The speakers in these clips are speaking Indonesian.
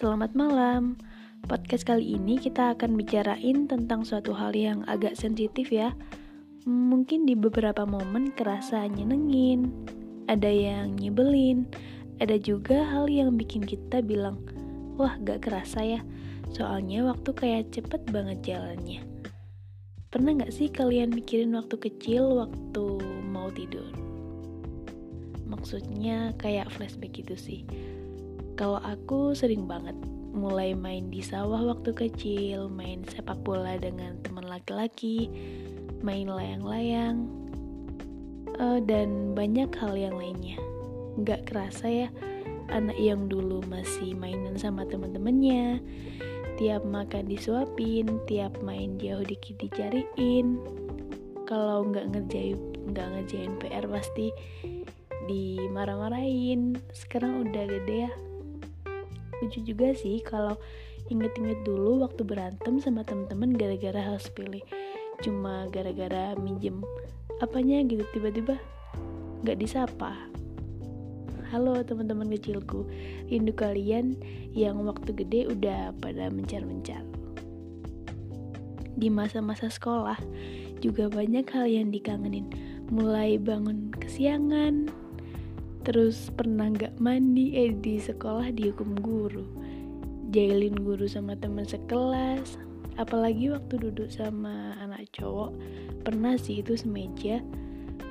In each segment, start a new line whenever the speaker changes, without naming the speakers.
Selamat malam. Podcast kali ini kita akan bicarain tentang suatu hal yang agak sensitif ya. Mungkin di beberapa momen kerasa nyenengin, ada yang nyebelin, ada juga hal yang bikin kita bilang, wah gak kerasa ya, soalnya waktu kayak cepet banget jalannya. Pernah gak sih kalian mikirin waktu kecil waktu mau tidur? Maksudnya kayak flashback gitu sih kalau aku sering banget mulai main di sawah waktu kecil, main sepak bola dengan teman laki-laki, main layang-layang, uh, dan banyak hal yang lainnya. Gak kerasa ya, anak yang dulu masih mainan sama teman-temannya, tiap makan disuapin, tiap main jauh dikit dicariin. Kalau nggak ngerjain nggak ngerjain PR pasti dimarah-marahin. Sekarang udah gede ya, lucu juga sih kalau inget-inget dulu waktu berantem sama temen-temen gara-gara hal sepele. Cuma gara-gara minjem apanya gitu tiba-tiba gak disapa. Halo teman-teman kecilku rindu kalian yang waktu gede udah pada mencar-mencar. Di masa-masa sekolah juga banyak hal yang dikangenin. Mulai bangun kesiangan terus pernah gak mandi eh di sekolah dihukum guru? Jailin guru sama teman sekelas. Apalagi waktu duduk sama anak cowok pernah sih itu semeja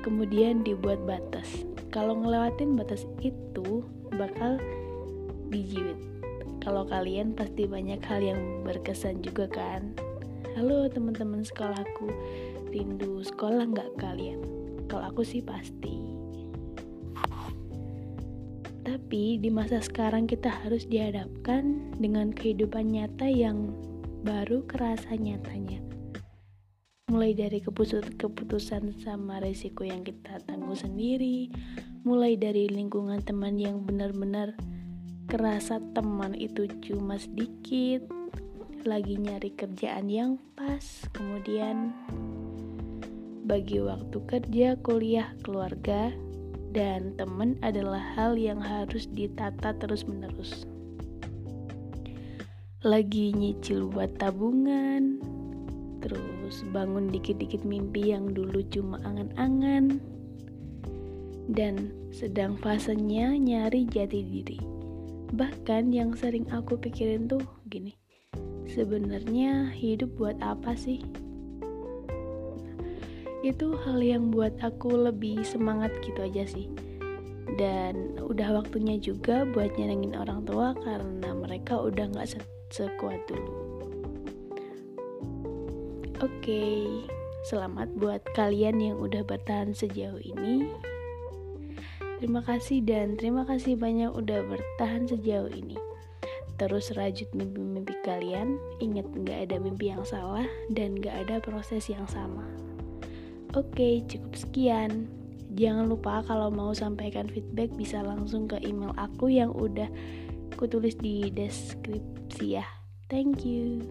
kemudian dibuat batas. Kalau ngelewatin batas itu bakal dijiwit. Kalau kalian pasti banyak hal yang berkesan juga kan? Halo teman-teman sekolahku rindu sekolah nggak kalian? Kalau aku sih pasti tapi di masa sekarang kita harus dihadapkan dengan kehidupan nyata yang baru kerasa nyatanya. Mulai dari keputusan sama resiko yang kita tanggung sendiri, mulai dari lingkungan teman yang benar-benar kerasa teman itu cuma sedikit, lagi nyari kerjaan yang pas, kemudian bagi waktu kerja, kuliah, keluarga, dan teman adalah hal yang harus ditata terus-menerus. Lagi nyicil buat tabungan, terus bangun dikit-dikit mimpi yang dulu cuma angan-angan, dan sedang fasenya nyari jati diri. Bahkan yang sering aku pikirin tuh gini, sebenarnya hidup buat apa sih? Itu hal yang buat aku lebih semangat gitu aja sih. Dan udah waktunya juga buat nyenengin orang tua karena mereka udah gak se sekuat dulu. Oke okay, selamat buat kalian yang udah bertahan sejauh ini. Terima kasih dan terima kasih banyak udah bertahan sejauh ini. Terus rajut mimpi-mimpi kalian. Ingat gak ada mimpi yang salah dan gak ada proses yang sama Oke, cukup sekian. Jangan lupa kalau mau sampaikan feedback bisa langsung ke email aku yang udah kutulis di deskripsi ya. Thank you.